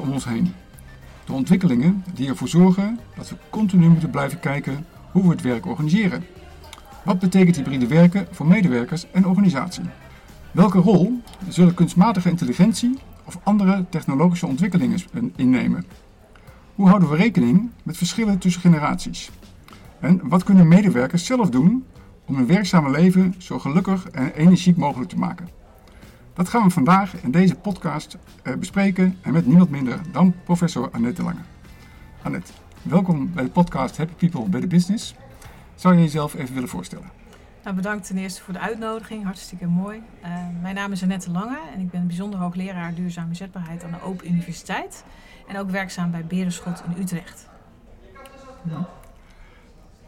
Om ons heen. De ontwikkelingen die ervoor zorgen dat we continu moeten blijven kijken hoe we het werk organiseren. Wat betekent hybride werken voor medewerkers en organisatie? Welke rol zullen kunstmatige intelligentie of andere technologische ontwikkelingen innemen? Hoe houden we rekening met verschillen tussen generaties? En wat kunnen medewerkers zelf doen om hun werkzame leven zo gelukkig en energiek mogelijk te maken? Dat gaan we vandaag in deze podcast eh, bespreken en met niemand minder dan professor Annette Lange. Annette, welkom bij de podcast Happy People by the Business. Zou je jezelf even willen voorstellen? Nou, bedankt ten eerste voor de uitnodiging, hartstikke mooi. Uh, mijn naam is Annette Lange en ik ben bijzonder hoogleraar duurzame zetbaarheid aan de Open Universiteit. En ook werkzaam bij Berenschot in Utrecht. Ja.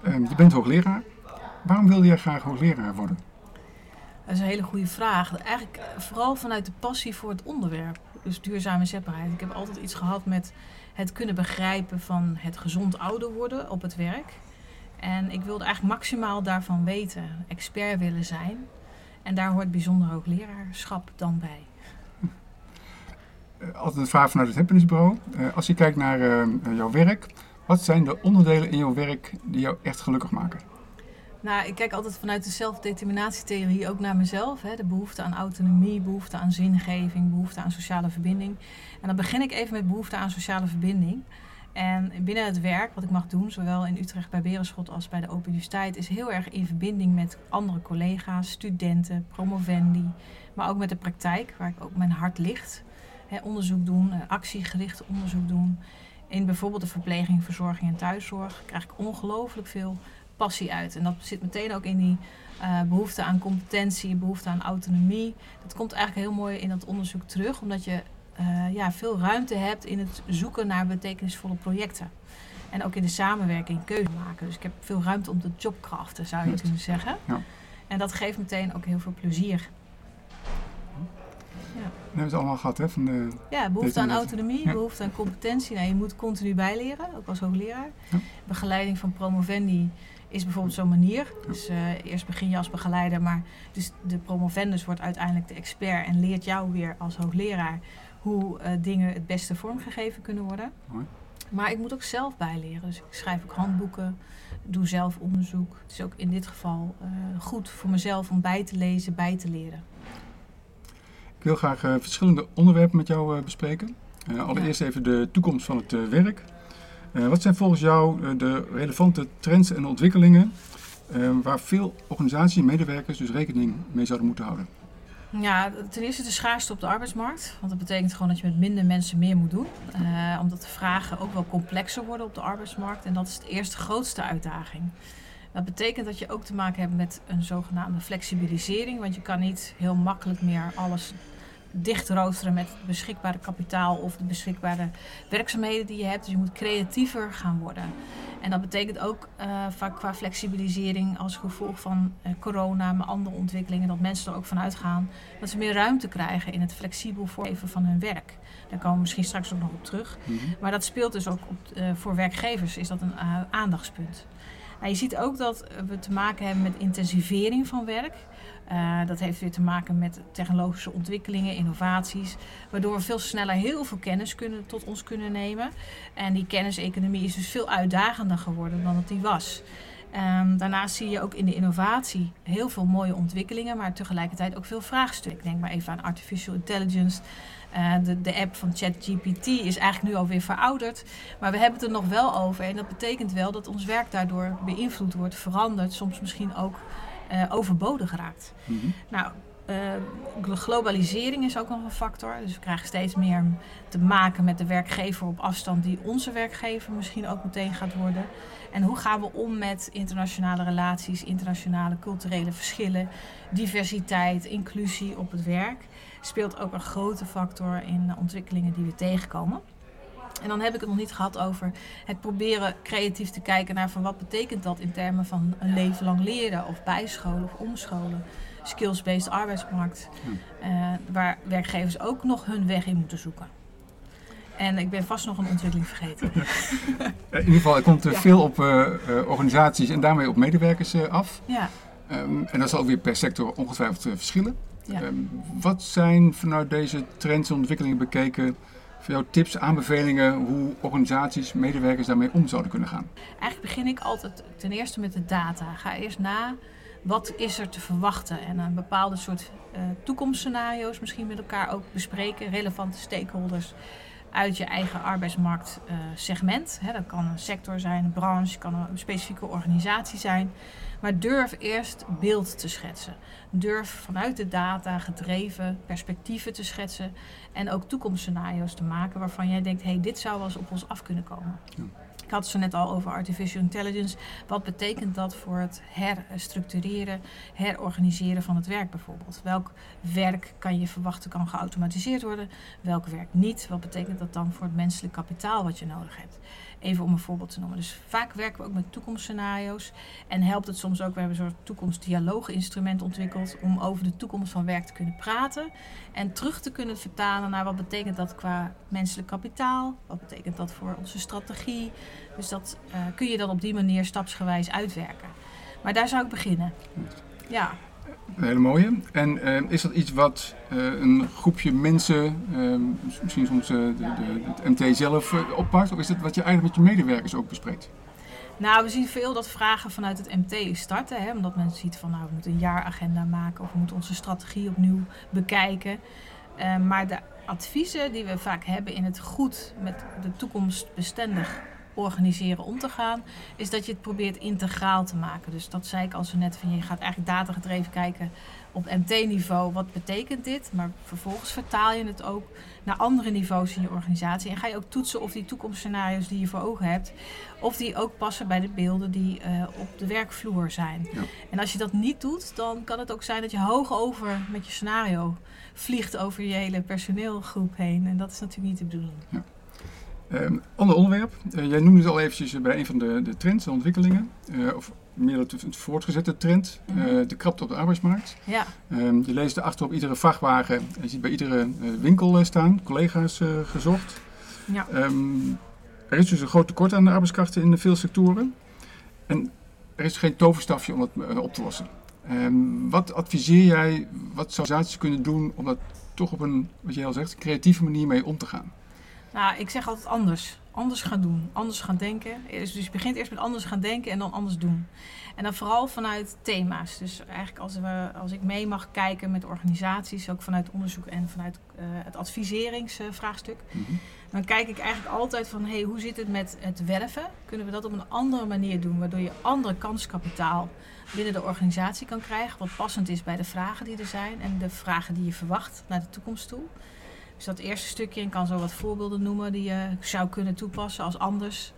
Uh, je bent hoogleraar. Waarom wilde jij graag hoogleraar worden? Dat is een hele goede vraag. Eigenlijk vooral vanuit de passie voor het onderwerp. Dus duurzame zetbaarheid. Ik heb altijd iets gehad met het kunnen begrijpen van het gezond ouder worden op het werk. En ik wilde eigenlijk maximaal daarvan weten, expert willen zijn. En daar hoort bijzonder hoogleraarschap dan bij. Eh, altijd een vraag vanuit het Happinessbureau. Uh, als je kijkt naar jouw werk, wat zijn de onderdelen in jouw werk die jou echt gelukkig maken? Nou, ik kijk altijd vanuit de zelfdeterminatietheorie ook naar mezelf. Hè. De behoefte aan autonomie, behoefte aan zingeving, behoefte aan sociale verbinding. En dan begin ik even met behoefte aan sociale verbinding. En binnen het werk wat ik mag doen, zowel in Utrecht bij Berenschot als bij de Open Universiteit, is heel erg in verbinding met andere collega's, studenten, promovendi, maar ook met de praktijk, waar ik ook mijn hart ligt. onderzoek doen, eh, actiegericht onderzoek doen. In bijvoorbeeld de verpleging, verzorging en thuiszorg krijg ik ongelooflijk veel passie uit. En dat zit meteen ook in die uh, behoefte aan competentie, behoefte aan autonomie. Dat komt eigenlijk heel mooi in dat onderzoek terug, omdat je uh, ja, veel ruimte hebt in het zoeken naar betekenisvolle projecten. En ook in de samenwerking keuze maken. Dus ik heb veel ruimte om te jobkraften, zou je kunnen zeggen. Ja. En dat geeft meteen ook heel veel plezier. Ja. Dat hebben ze allemaal gehad, hè? Van de ja, behoefte aan autonomie, behoefte aan competentie. Nou, je moet continu bijleren, ook als hoogleraar. Begeleiding van promovendi is bijvoorbeeld zo'n manier. Dus uh, eerst begin je als begeleider, maar dus de promovendus wordt uiteindelijk de expert en leert jou weer als hoogleraar hoe uh, dingen het beste vormgegeven kunnen worden. Mooi. Maar ik moet ook zelf bijleren. Dus ik schrijf ook handboeken, doe zelf onderzoek. Het is ook in dit geval uh, goed voor mezelf om bij te lezen, bij te leren. Ik wil graag verschillende onderwerpen met jou bespreken. allereerst ja. even de toekomst van het werk. Wat zijn volgens jou de relevante trends en ontwikkelingen waar veel organisaties en medewerkers dus rekening mee zouden moeten houden? Ja, ten eerste de schaarste op de arbeidsmarkt. Want dat betekent gewoon dat je met minder mensen meer moet doen. omdat de vragen ook wel complexer worden op de arbeidsmarkt. En dat is de eerste grootste uitdaging. Dat betekent dat je ook te maken hebt met een zogenaamde flexibilisering. Want je kan niet heel makkelijk meer alles dicht roosteren met het beschikbare kapitaal of de beschikbare werkzaamheden die je hebt. Dus je moet creatiever gaan worden. En dat betekent ook uh, vaak qua flexibilisering als gevolg van uh, corona, maar andere ontwikkelingen, dat mensen er ook van uitgaan dat ze meer ruimte krijgen in het flexibel vormgeven van hun werk. Daar komen we misschien straks ook nog op terug. Mhm. Maar dat speelt dus ook op, uh, voor werkgevers, is dat een aandachtspunt. Nou, je ziet ook dat we te maken hebben met intensivering van werk. Uh, dat heeft weer te maken met technologische ontwikkelingen, innovaties, waardoor we veel sneller heel veel kennis kunnen, tot ons kunnen nemen. En die kenniseconomie is dus veel uitdagender geworden dan dat die was. Um, daarnaast zie je ook in de innovatie heel veel mooie ontwikkelingen, maar tegelijkertijd ook veel vraagstukken. Denk maar even aan artificial intelligence. Uh, de, de app van ChatGPT is eigenlijk nu alweer verouderd. Maar we hebben het er nog wel over. En dat betekent wel dat ons werk daardoor beïnvloed wordt, verandert. Soms misschien ook uh, overbodig raakt. Mm -hmm. Nou, uh, globalisering is ook nog een factor. Dus we krijgen steeds meer te maken met de werkgever op afstand, die onze werkgever misschien ook meteen gaat worden. En hoe gaan we om met internationale relaties, internationale culturele verschillen, diversiteit, inclusie op het werk? Speelt ook een grote factor in de ontwikkelingen die we tegenkomen. En dan heb ik het nog niet gehad over het proberen creatief te kijken naar van wat betekent dat in termen van een leven lang leren of bijscholen of omscholen. Skills-based arbeidsmarkt, uh, waar werkgevers ook nog hun weg in moeten zoeken. En ik ben vast nog een ontwikkeling vergeten. In ieder geval, er komt ja. veel op uh, organisaties en daarmee op medewerkers uh, af. Ja. Um, en dat zal ook weer per sector ongetwijfeld verschillen. Um, wat zijn vanuit deze trends en ontwikkelingen bekeken voor jou tips, aanbevelingen hoe organisaties, medewerkers daarmee om zouden kunnen gaan? Eigenlijk begin ik altijd ten eerste met de data. Ga eerst na wat is er te verwachten en een bepaalde soort uh, toekomstscenario's misschien met elkaar ook bespreken, relevante stakeholders uit je eigen arbeidsmarktsegment. Uh, dat kan een sector zijn, een branche, kan een specifieke organisatie zijn. Maar durf eerst beeld te schetsen. Durf vanuit de data gedreven perspectieven te schetsen. En ook toekomstscenario's te maken waarvan jij denkt: hé, hey, dit zou wel eens op ons af kunnen komen. Ja. Ik had het zo net al over artificial intelligence. Wat betekent dat voor het herstructureren, herorganiseren van het werk bijvoorbeeld? Welk werk kan je verwachten kan geautomatiseerd worden? Welk werk niet? Wat betekent dat dan voor het menselijk kapitaal wat je nodig hebt? Even om een voorbeeld te noemen. Dus vaak werken we ook met toekomstscenario's. En helpt het soms ook, we hebben een soort toekomstdialooginstrument ontwikkeld om over de toekomst van werk te kunnen praten. En terug te kunnen vertalen naar wat betekent dat qua menselijk kapitaal? Wat betekent dat voor onze strategie? Dus dat uh, kun je dan op die manier stapsgewijs uitwerken. Maar daar zou ik beginnen. Ja. Hele mooie. En uh, is dat iets wat uh, een groepje mensen, uh, misschien soms de, de, het MT zelf oppakt? Of is dat wat je eigenlijk met je medewerkers ook bespreekt? Nou, we zien veel dat vragen vanuit het MT starten. Hè, omdat men ziet van nou, we moeten een jaaragenda maken of we moeten onze strategie opnieuw bekijken. maar de adviezen die we vaak hebben in het goed met de toekomst bestendig organiseren om te gaan, is dat je het probeert integraal te maken. Dus dat zei ik al zo net van je gaat eigenlijk datagedreven kijken op MT-niveau, wat betekent dit? Maar vervolgens vertaal je het ook naar andere niveaus in je organisatie. En ga je ook toetsen of die toekomstscenario's die je voor ogen hebt, of die ook passen bij de beelden die uh, op de werkvloer zijn. Ja. En als je dat niet doet, dan kan het ook zijn dat je hoog over met je scenario vliegt over je hele personeelgroep heen. En dat is natuurlijk niet de bedoeling. Ja. Um, ander onderwerp. Uh, jij noemde het al eventjes bij een van de, de trends en ontwikkelingen. Uh, of meer het, het voortgezette trend. Uh, de krapte op de arbeidsmarkt. Ja. Um, je leest erachter op iedere vrachtwagen. Je ziet bij iedere winkel staan. Collega's gezocht. Ja. Um, er is dus een groot tekort aan de arbeidskrachten in veel sectoren. En er is geen toverstafje om het op te lossen. wat adviseer jij, wat zou organisaties kunnen doen om dat toch op een, wat jij al zegt, creatieve manier mee om te gaan? Nou, ik zeg altijd anders. Anders gaan doen. Anders gaan denken. Dus je begint eerst met anders gaan denken en dan anders doen. En dan vooral vanuit thema's. Dus eigenlijk als, we, als ik mee mag kijken met organisaties, ook vanuit onderzoek en vanuit uh, het adviseringsvraagstuk. Mm -hmm. Dan kijk ik eigenlijk altijd van, hey, hoe zit het met het werven? Kunnen we dat op een andere manier doen, waardoor je andere kanskapitaal binnen de organisatie kan krijgen, wat passend is bij de vragen die er zijn en de vragen die je verwacht naar de toekomst toe. Dus dat eerste stukje, ik kan zo wat voorbeelden noemen die je zou kunnen toepassen als anders.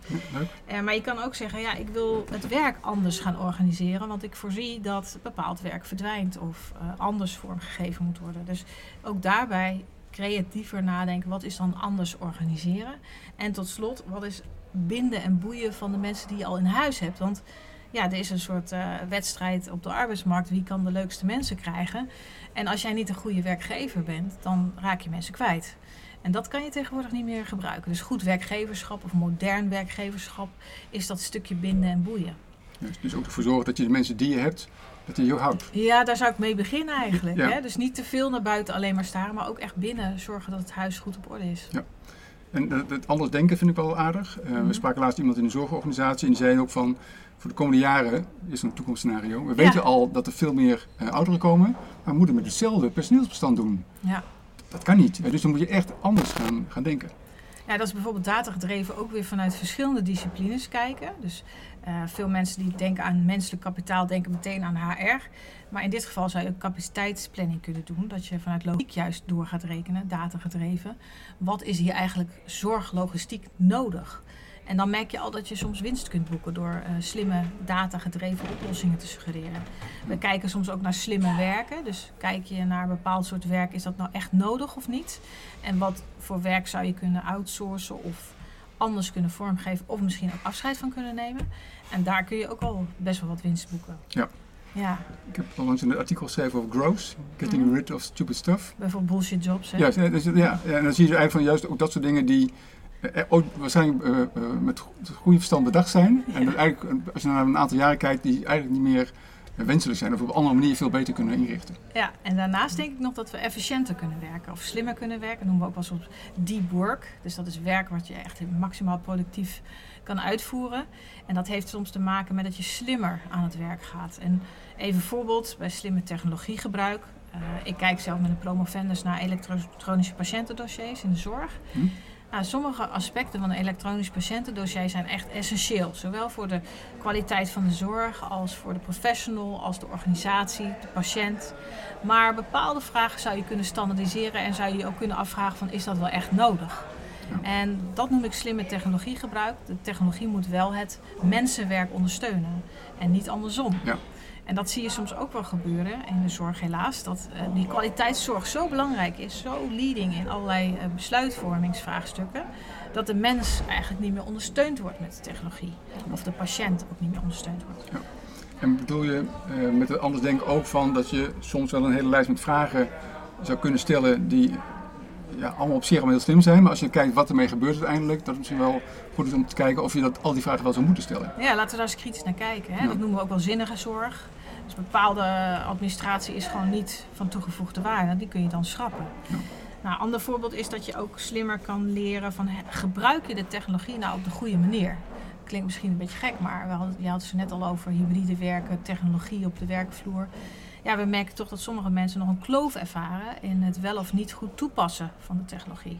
Ja, uh, maar je kan ook zeggen, ja, ik wil het werk anders gaan organiseren, want ik voorzie dat bepaald werk verdwijnt of uh, anders vormgegeven moet worden. Dus ook daarbij creatiever nadenken, wat is dan anders organiseren? En tot slot, wat is binden en boeien van de mensen die je al in huis hebt? Want ja, er is een soort uh, wedstrijd op de arbeidsmarkt. Wie kan de leukste mensen krijgen? En als jij niet een goede werkgever bent, dan raak je mensen kwijt. En dat kan je tegenwoordig niet meer gebruiken. Dus goed werkgeverschap of modern werkgeverschap is dat stukje binden en boeien. Dus, ook ervoor zorgen dat je de mensen die je hebt, dat je je houdt. Ja, daar zou ik mee beginnen eigenlijk. Ja. Hè? Dus niet te veel naar buiten alleen maar staren, maar ook echt binnen zorgen dat het huis goed op orde is. Ja. En het anders denken vind ik wel aardig. Uh, We mhm. spraken laatst iemand in een zorgorganisatie en die zei ook van voor de komende jaren is een toekomstscenario. We weten al dat er veel meer uh, ouderen komen, maar we moeten met hetzelfde personeelsbestand doen. Ja. Dat kan niet. Dus dan moet je echt anders gaan, gaan denken. Ja, dat is bijvoorbeeld datagedreven ook weer vanuit verschillende disciplines kijken. Dus uh, veel mensen die denken aan menselijk kapitaal denken meteen aan HR. Maar in dit geval zou je ook capaciteitsplanning kunnen doen. Dat je vanuit logiek juist door gaat rekenen, datagedreven. Wat is hier eigenlijk zorglogistiek nodig? En dan merk je al dat je soms winst kunt boeken door uh, slimme data-gedreven oplossingen te suggereren. We kijken soms ook naar slimme werken. Dus kijk je naar een bepaald soort werk, is dat nou echt nodig of niet? En wat voor werk zou je kunnen outsourcen of anders kunnen vormgeven of misschien ook afscheid van kunnen nemen? En daar kun je ook al best wel wat winst boeken. Ja. Ja. Ik heb onlangs een artikel geschreven over growth, getting mm. rid of stupid stuff. Bijvoorbeeld bullshit jobs. Hè? Ja, dus, ja, en dan zie je eigenlijk van juist ook dat soort dingen die uh, ook waarschijnlijk uh, uh, met goede verstand bedacht zijn. En dat eigenlijk, als je naar een aantal jaren kijkt, die eigenlijk niet meer wenselijk zijn of op een andere manier veel beter kunnen inrichten. Ja, en daarnaast denk ik nog dat we efficiënter kunnen werken of slimmer kunnen werken. Dat noemen we ook wel eens deep work. Dus dat is werk wat je echt maximaal productief kan uitvoeren. En dat heeft soms te maken met dat je slimmer aan het werk gaat. En even voorbeeld bij slimme technologiegebruik. Uh, ik kijk zelf met een promovendus naar elektronische patiëntendossiers in de zorg. Hm? Nou, sommige aspecten van een elektronisch patiëntendossier zijn echt essentieel. Zowel voor de kwaliteit van de zorg als voor de professional, als de organisatie, de patiënt. Maar bepaalde vragen zou je kunnen standaardiseren en zou je je ook kunnen afvragen van is dat wel echt nodig? En dat noem ik slimme technologiegebruik. De technologie moet wel het mensenwerk ondersteunen en niet andersom. Ja. En dat zie je soms ook wel gebeuren in de zorg helaas. Dat uh, die kwaliteitszorg zo belangrijk is, zo leading in allerlei uh, besluitvormingsvraagstukken. Dat de mens eigenlijk niet meer ondersteund wordt met de technologie. Of de patiënt ook niet meer ondersteund wordt. Ja. En bedoel je uh, met het anders denken ook van dat je soms wel een hele lijst met vragen zou kunnen stellen die ja, allemaal op zich allemaal heel slim zijn. Maar als je kijkt wat ermee gebeurt uiteindelijk, dat is misschien wel goed is om te kijken of je dat, al die vragen wel zou moeten stellen. Ja, laten we daar eens kritisch naar kijken. Hè. Dat noemen we ook wel zinnige zorg. Dus bepaalde administratie is gewoon niet van toegevoegde waarde. Die kun je dan schrappen. Ja. Nou, een ander voorbeeld is dat je ook slimmer kan leren van gebruik je de technologie nou op de goede manier. Klinkt misschien een beetje gek, maar we hadden, je had het net al over hybride werken, technologie op de werkvloer ja, we merken toch dat sommige mensen nog een kloof ervaren in het wel of niet goed toepassen van de technologie.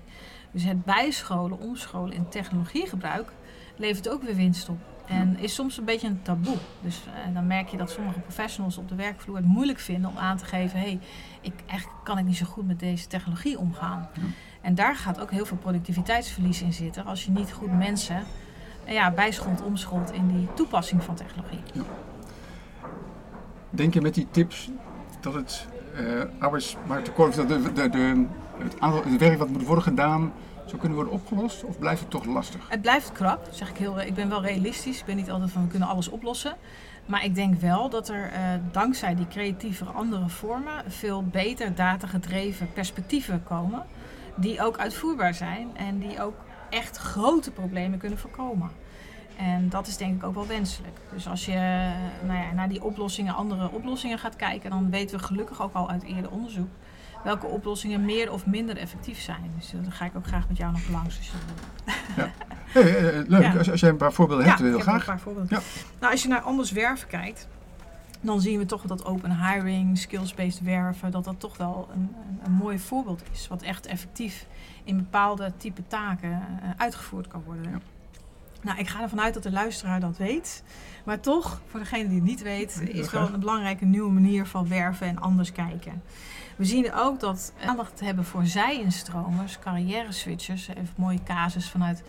Dus het bijscholen, omscholen in technologiegebruik levert ook weer winst op. En is soms een beetje een taboe. Dus uh, dan merk je dat sommige professionals op de werkvloer het moeilijk vinden om aan te geven: hé, hey, ik, eigenlijk kan ik niet zo goed met deze technologie omgaan. En daar gaat ook heel veel productiviteitsverlies in zitten als je niet goed mensen uh, ja, bijscholt, omscholt in die toepassing van technologie. Ja. Denk je met die tips dat het uh, arbeidsmarkttekort, dat de, de, het, het werk wat moet worden gedaan, zou kunnen worden opgelost? Of blijft het toch lastig? Het blijft krap, zeg ik heel. Ik ben wel realistisch. Ik ben niet altijd van we kunnen alles oplossen. Maar ik denk wel dat er uh, dankzij die creatieve andere vormen veel beter datagedreven perspectieven komen. Die ook uitvoerbaar zijn en die ook echt grote problemen kunnen voorkomen. En dat is denk ik ook wel wenselijk. Dus als je nou ja, naar die oplossingen, andere oplossingen gaat kijken, dan weten we gelukkig ook al uit eerder onderzoek welke oplossingen meer of minder effectief zijn. Dus uh, daar ga ik ook graag met jou nog langs. Dus, ja. Hey, uh, leuk, als, als jij een paar voorbeelden hebt, heel graag. Een paar voorbeelden. Ja. Nou, als je naar anders werven kijkt, dan zien we toch dat open hiring, skills-based werven, dat dat toch wel een, een, mooi voorbeeld is. Wat echt effectief in bepaalde type taken uitgevoerd kan worden. Nou, ik ga ervan uit dat de luisteraar dat weet. Maar toch, voor degene die het niet weet, is wel een belangrijke nieuwe manier van werven en anders kijken. We zien ook dat aandacht hebben voor zij-instromers, carrière-switchers. Even een mooie casus vanuit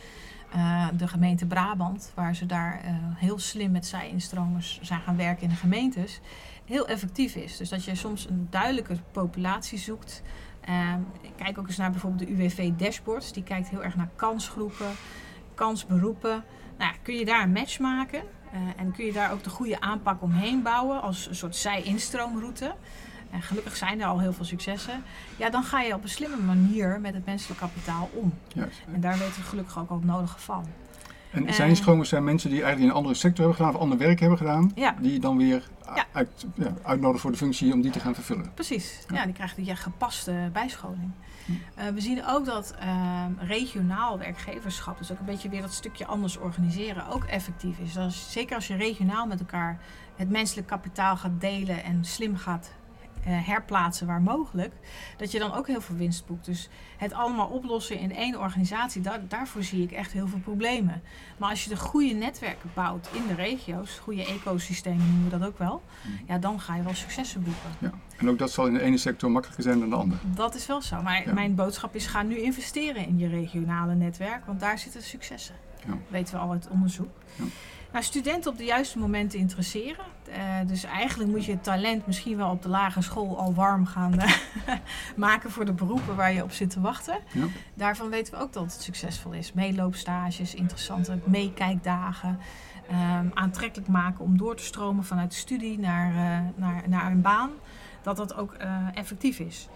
uh, de gemeente Brabant, waar ze daar uh, heel slim met zij-instromers zijn gaan werken in de gemeentes. Heel effectief is. Dus dat je soms een duidelijke populatie zoekt. Uh, kijk ook eens naar bijvoorbeeld de UWV-dashboards. Die kijkt heel erg naar kansgroepen kansberoepen. Nou, kun je daar een match maken uh, en kun je daar ook de goede aanpak omheen bouwen als een soort zij-instroomroute. En gelukkig zijn er al heel veel successen. Ja, dan ga je op een slimme manier met het menselijk kapitaal om. Juist. En daar weten we gelukkig ook al het nodige van. En zijn stromers zijn mensen die eigenlijk in een andere sector hebben gedaan of ander werk hebben gedaan, ja. die dan weer uit, ja, uitnodigen voor de functie om die te gaan vervullen. Precies, ja, die krijgen die gepaste bijscholing. Uh, we zien ook dat uh, regionaal werkgeverschap, dus ook een beetje weer dat stukje anders organiseren, ook effectief is. Zeker als je regionaal met elkaar het menselijk kapitaal gaat delen en slim gaat uh, herplaatsen waar mogelijk, dat je dan ook heel veel winst boekt. Dus het allemaal oplossen in één organisatie, daar, daarvoor zie ik echt heel veel problemen. Maar als je de goede netwerken bouwt in de regio's, goede ecosystemen noemen we dat ook wel, hmm. ja, dan ga je wel successen boeken. Ja. En ook dat zal in de ene sector makkelijker zijn dan de andere. Dat is wel zo. Maar mijn boodschap is: ga nu investeren in je regionale netwerk, want daar zitten successen. Ja. Weten we al uit onderzoek. Ja. Nou, studenten op de juiste momenten interesseren. Uh, dus eigenlijk moet je het talent misschien wel op de lagere school al warm gaan uh, maken voor de beroepen waar je op zit te wachten. Ja. Daarvan weten we ook dat het succesvol is. Meeloopstages, interessante meekijkdagen. Um, aantrekkelijk maken om door te stromen vanuit de studie naar, uh, naar, naar een baan. Dat dat ook effectief is.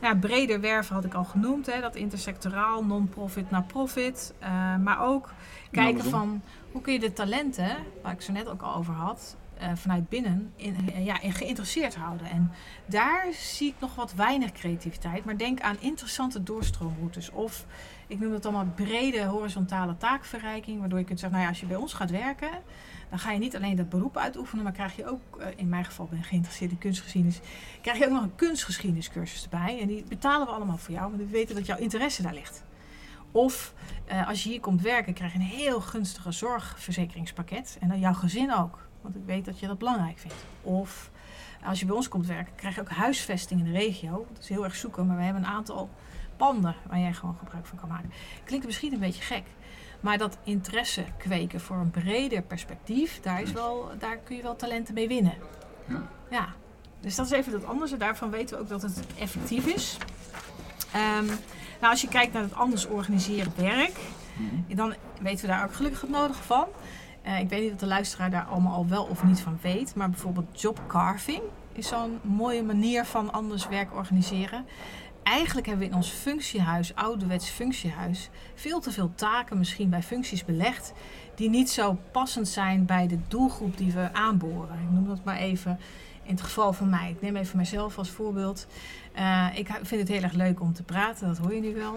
Ja, breder werven had ik al genoemd, hè, dat intersectoraal, non-profit naar profit. maar ook kijken van hoe kun je de talenten, waar ik zo net ook al over had, eh, vanuit binnen in, eh, ja, in geïnteresseerd houden. En daar zie ik nog wat weinig creativiteit. Maar denk aan interessante doorstroomroutes. Of ik noem dat allemaal brede horizontale taakverrijking. Waardoor je kunt zeggen, nou ja, als je bij ons gaat werken, dan ga je niet alleen dat beroep uitoefenen, maar krijg je ook, eh, in mijn geval ben ik geïnteresseerd in kunstgeschiedenis, krijg je ook nog een kunstgeschiedeniscursus erbij. En die betalen we allemaal voor jou, want we weten dat jouw interesse daar ligt. Of uh, als je hier komt werken, krijg je een heel gunstige zorgverzekeringspakket. En dan jouw gezin ook. Want ik weet dat je dat belangrijk vindt. Of als je bij ons komt werken, krijg je ook huisvesting in de regio. Dat is heel erg zoeken, maar we hebben een aantal panden waar jij gewoon gebruik van kan maken. Klinkt misschien een beetje gek. Maar dat interesse kweken voor een breder perspectief, daar, is wel, daar kun je wel talenten mee winnen. Ja. ja. Dus dat is even dat anders. En daarvan weten we ook dat het effectief is. Um, nou, als je kijkt naar het anders organiseren werk, mhm. dan weten we daar ook gelukkig het nodige van. Uh, ik weet niet of de luisteraar daar allemaal al wel of niet van weet, maar bijvoorbeeld job carving is zo'n mooie manier van anders werk organiseren. Eigenlijk hebben we in ons functiehuis, ouderwets functiehuis, veel te veel taken misschien bij functies belegd die niet zo passend zijn bij de doelgroep die we aanboren. Ik noem dat maar even in het geval van mij. Ik neem even mezelf als voorbeeld. Uh, ik vind het heel erg leuk om te praten, dat hoor je nu wel.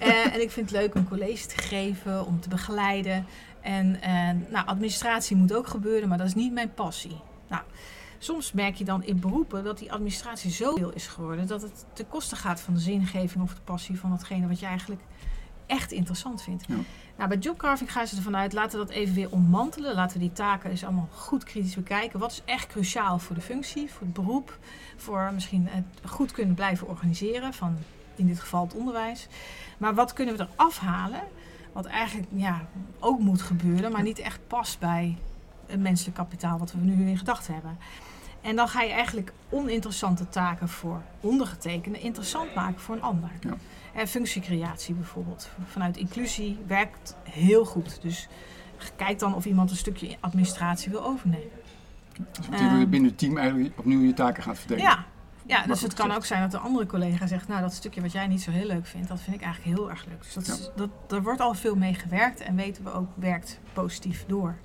uh, en ik vind het leuk om college te geven, om te begeleiden. En uh, nou, administratie moet ook gebeuren, maar dat is niet mijn passie. Nou, soms merk je dan in beroepen dat die administratie zo veel is geworden dat het ten koste gaat van de zingeving of de passie van datgene wat je eigenlijk echt interessant vindt. Ja. Nou, bij jobcarving gaan ze ervan uit, laten we dat even weer ontmantelen. Laten we die taken eens allemaal goed kritisch bekijken. Wat is echt cruciaal voor de functie, voor het beroep, voor misschien het goed kunnen blijven organiseren van in dit geval het onderwijs. Maar wat kunnen we er afhalen? Wat eigenlijk ja, ook moet gebeuren, maar niet echt past bij menselijk kapitaal wat we nu in gedachten hebben. En dan ga je eigenlijk oninteressante taken voor ondergetekende interessant maken voor een ander. Ja. En functiecreatie bijvoorbeeld. Vanuit inclusie werkt heel goed. Dus kijk dan of iemand een stukje administratie wil overnemen. Dus betekent uh, binnen het team eigenlijk opnieuw je taken gaat verdelen? Ja, ja dus het kan ook zijn dat de andere collega zegt... nou, dat stukje wat jij niet zo heel leuk vindt... dat vind ik eigenlijk heel erg leuk. Dus dat, is, dat, daar wordt al veel mee gewerkt... en weten we ook werkt positief door.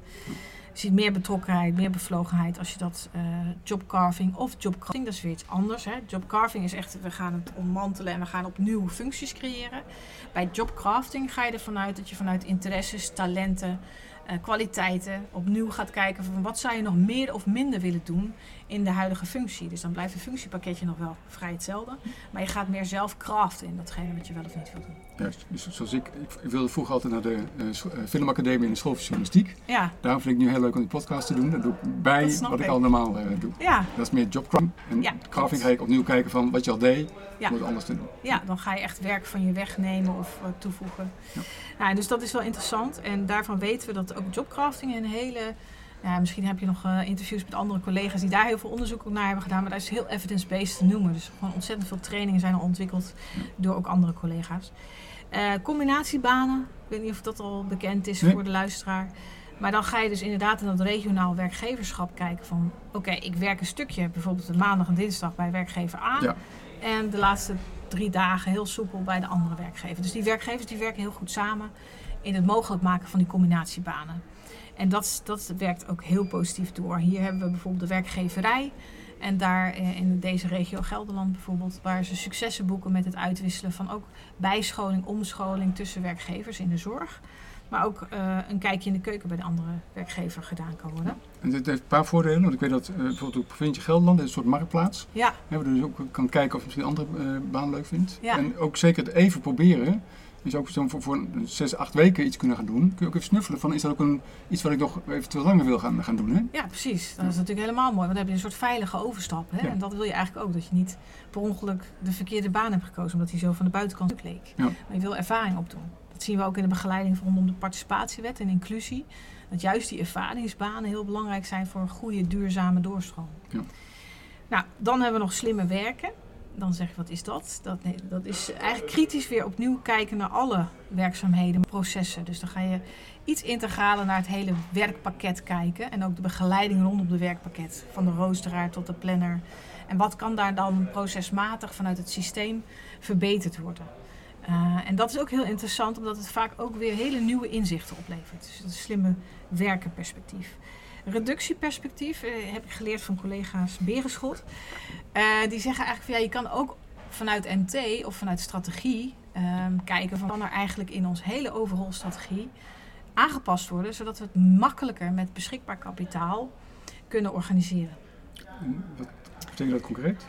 Ziet meer betrokkenheid, meer bevlogenheid als je dat uh, jobcarving of jobcrafting, dat is weer iets anders. Hè. Jobcarving is echt, we gaan het ommantelen en we gaan opnieuw functies creëren. Bij jobcrafting ga je ervan uit dat je vanuit interesses, talenten, uh, kwaliteiten opnieuw gaat kijken van wat zou je nog meer of minder willen doen in de huidige functie. Dus dan blijft het functiepakketje nog wel vrij hetzelfde. Maar je gaat meer zelf craften in datgene wat je wel of niet wil doen. Juist, dus zoals ik, ik wilde vroeger altijd naar de uh, filmacademie in de school van journalistiek. Ja. Daarom vind ik nu heel leuk om die podcast te doen. Dat doe ik bij wat ik. al normaal uh, doe. Ja. Dat is meer jobcraft. En ja, crafting ga ik opnieuw kijken van wat je al deed, ja. om het anders te doen. Ja, dan ga je echt werk van je wegnemen of uh, toevoegen. Ja. Nou, dus dat is wel interessant. En daarvan weten we dat ook jobcrafting een hele ja, misschien heb je nog uh, interviews met andere collega's die daar heel veel onderzoek naar hebben gedaan. Maar dat is heel evidence-based te noemen. Dus gewoon ontzettend veel trainingen zijn al ontwikkeld door ook andere collega's. Uh, combinatiebanen, ik weet niet of dat al bekend is voor de luisteraar. Maar dan ga je dus inderdaad in dat regionaal werkgeverschap kijken van... oké, ik werk een stukje, bijvoorbeeld de maandag en dinsdag bij werkgever A. Ja. En de laatste drie dagen heel soepel bij de andere werkgever. Dus die werkgevers die werken heel goed samen in het mogelijk maken van die combinatiebanen. En dat, dat werkt ook heel positief door. Hier hebben we bijvoorbeeld de werkgeverij. En daar eh, in deze regio Gelderland bijvoorbeeld, waar ze successen boeken met het uitwisselen van ook bijscholing, omscholing tussen werkgevers in de zorg. Maar ook uh, een kijkje in de keuken bij de andere werkgever gedaan kan worden. En dit heeft een paar voordelen, want ik weet dat uh, bijvoorbeeld de provincie Gelderland is een soort marktplaats. Ja. Hebben we dus ook kan kijken of je misschien een andere uh, baan leuk vindt. Ja. En ook zeker het even proberen dus ook voor, voor zes, acht weken iets kunnen gaan doen. Kun je ook even snuffelen van, is dat ook een, iets wat ik nog eventueel langer wil gaan, gaan doen? Hè? Ja, precies. Dat is natuurlijk helemaal mooi. Want dan heb je een soort veilige overstap. Hè? En dat wil je eigenlijk ook. Dat je niet per ongeluk de verkeerde baan hebt gekozen. Omdat hij zo van de buitenkant leek. Ja. Maar je wil ervaring opdoen. Dat zien we ook in de begeleiding rondom de participatiewet en inclusie. Dat juist die ervaringsbanen heel belangrijk zijn voor een goede, duurzame doorstroom. Ja. Nou, dan hebben we nog slimme werken dan zeg je, wat is dat? Dat, dat is eigenlijk kritisch weer opnieuw kijken naar alle werkzaamheden, processen. Dus dan ga je iets integraler naar het hele werkpakket kijken. En ook de begeleiding rondom de werkpakket. Van de roosteraar tot de planner. En wat kan daar dan procesmatig vanuit het systeem verbeterd worden? Uh, en dat is ook heel interessant, omdat het vaak ook weer hele nieuwe inzichten oplevert. Dus een slimme werkenperspectief. Reductieperspectief eh, heb ik geleerd van collega's Berenschot. Eh, die zeggen eigenlijk van ja, je kan ook vanuit MT of vanuit strategie ehm, kijken van kan er eigenlijk in ons hele overal strategie aangepast worden, zodat we het makkelijker met beschikbaar kapitaal kunnen organiseren. En wat betekent dat concreet?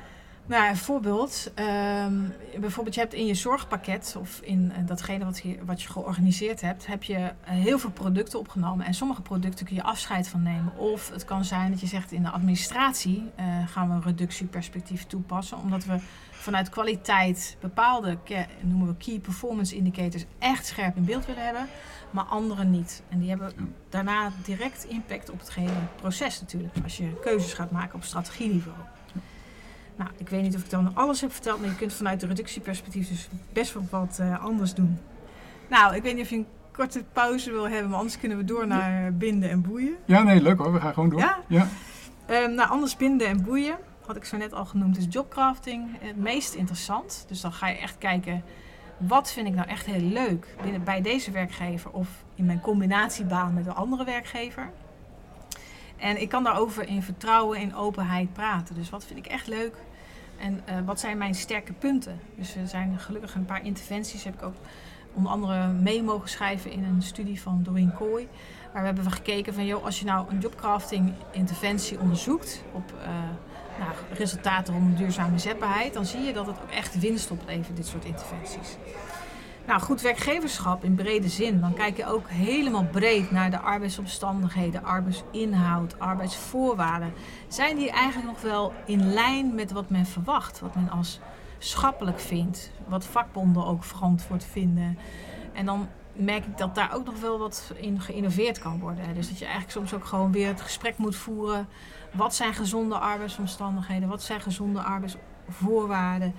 Nou, een voorbeeld. ehm, bijvoorbeeld, je hebt in je zorgpakket of in eh, datgene wat je, wat je georganiseerd hebt, heb je eh, heel veel producten opgenomen. En sommige producten kun je afscheid van nemen. Of het kan zijn dat je zegt in de administratie eh, gaan we een reductieperspectief toepassen. Omdat we vanuit kwaliteit bepaalde, noemen we key performance indicators, echt scherp in beeld willen hebben. Maar andere niet. En die hebben daarna direct impact op het hele proces natuurlijk. Als je keuzes gaat maken op strategieniveau. Nou, ik weet niet of ik dan alles heb verteld, maar je kunt vanuit de reductieperspectief dus best wel wat eh, anders doen. Nou, ik weet niet of je een korte pauze wil hebben, maar anders kunnen we door naar binden en boeien. Ja, nee, leuk hoor. We gaan gewoon door. Ja? ja. Ehm, nou, anders binden en boeien, had ik zo net al genoemd, is jobcrafting het meest interessant. Dus dan ga je echt kijken, wat vind ik nou echt heel leuk binnen, bij deze werkgever of in mijn combinatiebaan met een andere werkgever. En ik kan daarover in vertrouwen en openheid praten. Dus wat vind ik echt leuk en eh, wat zijn mijn sterke punten? Dus er zijn gelukkig een paar interventies, heb ik ook onder andere mee mogen schrijven in een studie van Doreen Kooi. Waar we hebben gekeken van, joh, als je nou een jobcrafting interventie onderzoekt op eh, nou, resultaten rond duurzame zetbaarheid, dan zie je dat het ook echt winst oplevert, dit soort interventies. Nou, goed werkgeverschap in brede zin. Dan kijk je ook helemaal breed naar de arbeidsomstandigheden, arbeidsinhoud, arbeidsvoorwaarden. Zijn die eigenlijk nog wel in lijn met wat men verwacht, wat men als schappelijk vindt, wat vakbonden ook verantwoord vinden? En dan merk ik dat daar ook nog wel wat in geïnnoveerd kan worden. Dus dat je eigenlijk soms ook gewoon weer het gesprek moet voeren. Wat zijn gezonde arbeidsomstandigheden? Wat zijn gezonde arbeidsvoorwaarden?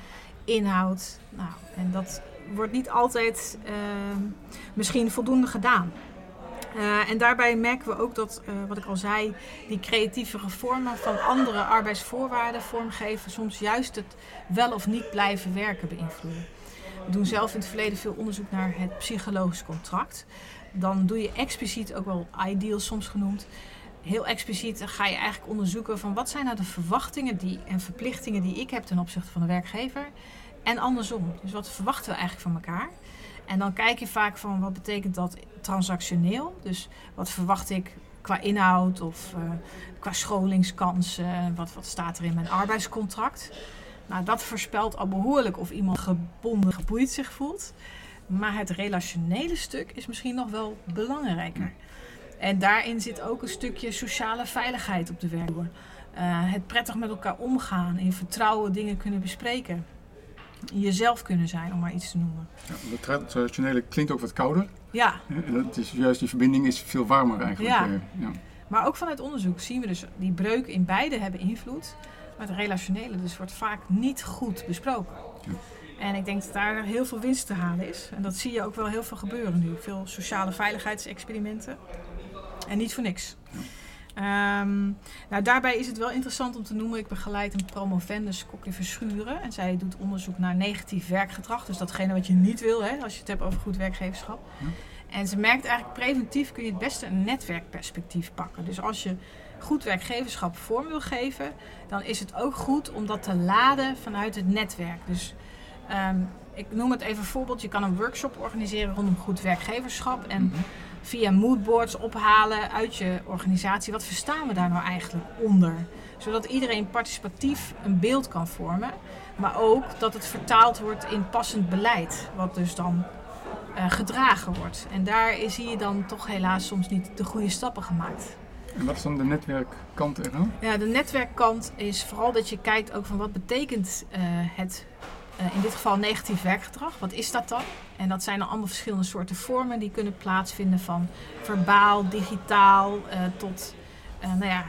Inhoud. Nou, en dat wordt niet altijd eh, misschien voldoende gedaan. Uh, en daarbij merken we ook dat, uh, wat ik al zei, die creatieve vormen van andere arbeidsvoorwaarden vormgeven soms juist het wel of niet blijven werken beïnvloeden. We doen zelf in het verleden veel onderzoek naar het psychologisch contract. Dan doe je expliciet, ook wel ideal soms genoemd, heel expliciet ga je eigenlijk onderzoeken van wat zijn nou de verwachtingen die, en verplichtingen die ik heb ten opzichte van de werkgever. En andersom. Dus wat verwachten we eigenlijk van elkaar? En dan kijk je vaak van wat betekent dat transactioneel. Dus wat verwacht ik qua inhoud of uh, qua scholingskansen. Wat, wat staat er in mijn arbeidscontract? Nou, dat voorspelt al behoorlijk of iemand gebonden, geboeid zich voelt. Maar het relationele stuk is misschien nog wel belangrijker. En daarin zit ook een stukje sociale veiligheid op de werkvloer. Uh, het prettig met elkaar omgaan, in vertrouwen dingen kunnen bespreken. Jezelf kunnen zijn, om maar iets te noemen. Ja, dat traditionele klinkt ook wat kouder. Ja. En dat is juist die verbinding is veel warmer eigenlijk. Ja. Uh, ja. Maar ook vanuit onderzoek zien we dus die breuken in beide hebben invloed. Maar het relationele dus wordt vaak niet goed besproken. Ja. En ik denk dat daar heel veel winst te halen is. En dat zie je ook wel heel veel gebeuren nu. Veel sociale veiligheidsexperimenten. En niet voor niks. Ja. Um, nou, daarbij is het wel interessant om te noemen. Ik begeleid een promovendus, Kokkie Verschuren. En zij doet onderzoek naar negatief werkgedrag. Dus datgene wat je niet wil, hè, als je het hebt over goed werkgeverschap. En ze merkt eigenlijk preventief kun je het beste een netwerkperspectief pakken. Dus als je goed werkgeverschap vorm wil geven, dan is het ook goed om dat te laden vanuit het netwerk. Dus um, ik noem het even een voorbeeld. Je kan een workshop organiseren rondom goed werkgeverschap. En Mhm. Via moodboards ophalen uit je organisatie. Wat verstaan we daar nou eigenlijk onder? Zodat iedereen participatief een beeld kan vormen. Maar ook dat het vertaald wordt in passend beleid. Wat dus dan uh, gedragen wordt. En daar zie je dan toch helaas soms niet de goede stappen gemaakt. En wat is dan de netwerkkant eraan? Ja, de netwerkkant is vooral dat je kijkt ook van wat betekent uh, het uh, in dit geval negatief werkgedrag. Wat is dat dan? En dat zijn dan allemaal verschillende soorten vormen die kunnen plaatsvinden van verbaal, digitaal uh, tot uh, nou ja,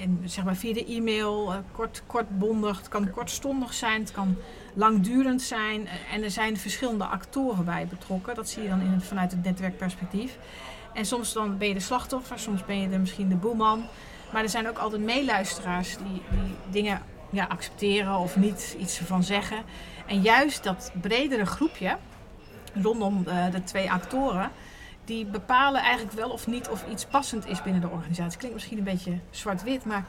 en zeg maar via de e-mail, kort, kortbondig. Het kan kortstondig zijn, het kan langdurend zijn. en er zijn verschillende actoren bij betrokken. Dat zie je dan in het, vanuit het netwerkperspectief. En soms dan ben je de slachtoffer, soms ben je de, misschien de boeman. Maar er zijn ook altijd meeluisteraars die, die dingen ja, accepteren of niet iets ervan zeggen. En juist dat bredere groepje rondom de, de twee actoren die bepalen eigenlijk wel of niet of iets passend is binnen de organisatie. Klinkt misschien een beetje zwart-wit, maar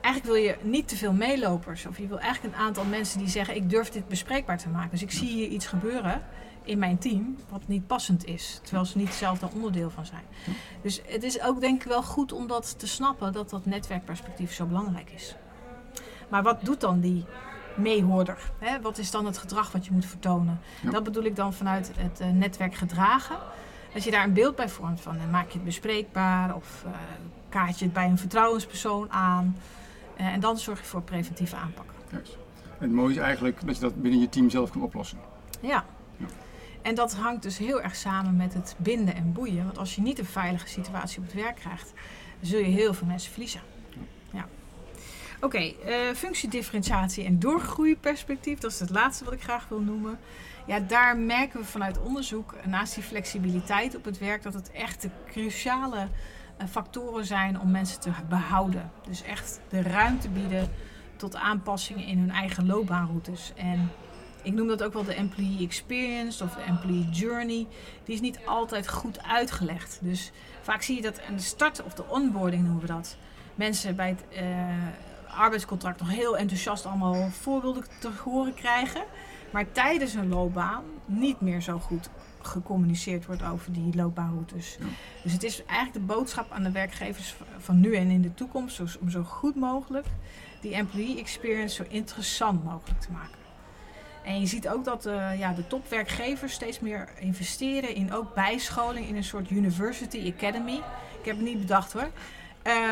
eigenlijk wil je niet te veel meelopers. Of je wil eigenlijk een aantal mensen die zeggen: Ik durf dit bespreekbaar te maken. Dus ik zie hier iets gebeuren in mijn team wat niet passend is. Terwijl ze niet zelf daar onderdeel van zijn. Dus het is ook denk ik wel goed om dat te snappen dat dat netwerkperspectief zo belangrijk is. Maar wat doet dan die meehoorder? Hè? Wat is dan het gedrag wat je moet vertonen? Dat bedoel ik dan vanuit het uh, netwerk gedragen. Als je daar een beeld bij vormt van, dan maak je het bespreekbaar of uh, kaart je het bij een vertrouwenspersoon aan. Uh, en dan zorg je voor preventieve aanpak. Yes. En het mooie is eigenlijk dat je dat binnen je team zelf kan oplossen. Ja. ja. En dat hangt dus heel erg samen met het binden en boeien. Want als je niet een veilige situatie op het werk krijgt, zul je heel veel mensen verliezen. Oké, uh, functiedifferentiatie en doorgroeiperspectief, dat is het laatste wat ik graag wil noemen. Ja, daar merken we vanuit onderzoek, naast die flexibiliteit op het werk, dat het echt de cruciale factoren zijn om mensen te behouden. Dus echt de ruimte bieden tot aanpassingen in hun eigen loopbaanroutes. En ik noem dat ook wel de employee experience of de employee journey. Die is niet altijd goed uitgelegd. Dus vaak zie je dat aan de start of de onboarding noemen we dat. Mensen bij het arbeidscontract nog heel enthousiast allemaal voorbeelden te horen krijgen. Maar tijdens hun loopbaan niet meer zo goed gecommuniceerd wordt over die loopbaanroutes. Ja. Dus het is eigenlijk de boodschap aan de werkgevers van nu en in de toekomst om zo goed mogelijk die employee experience zo interessant mogelijk te maken. En je ziet ook dat uh, ja, de topwerkgevers steeds meer investeren in ook bijscholing in een soort University Academy. Ik heb het niet bedacht hoor.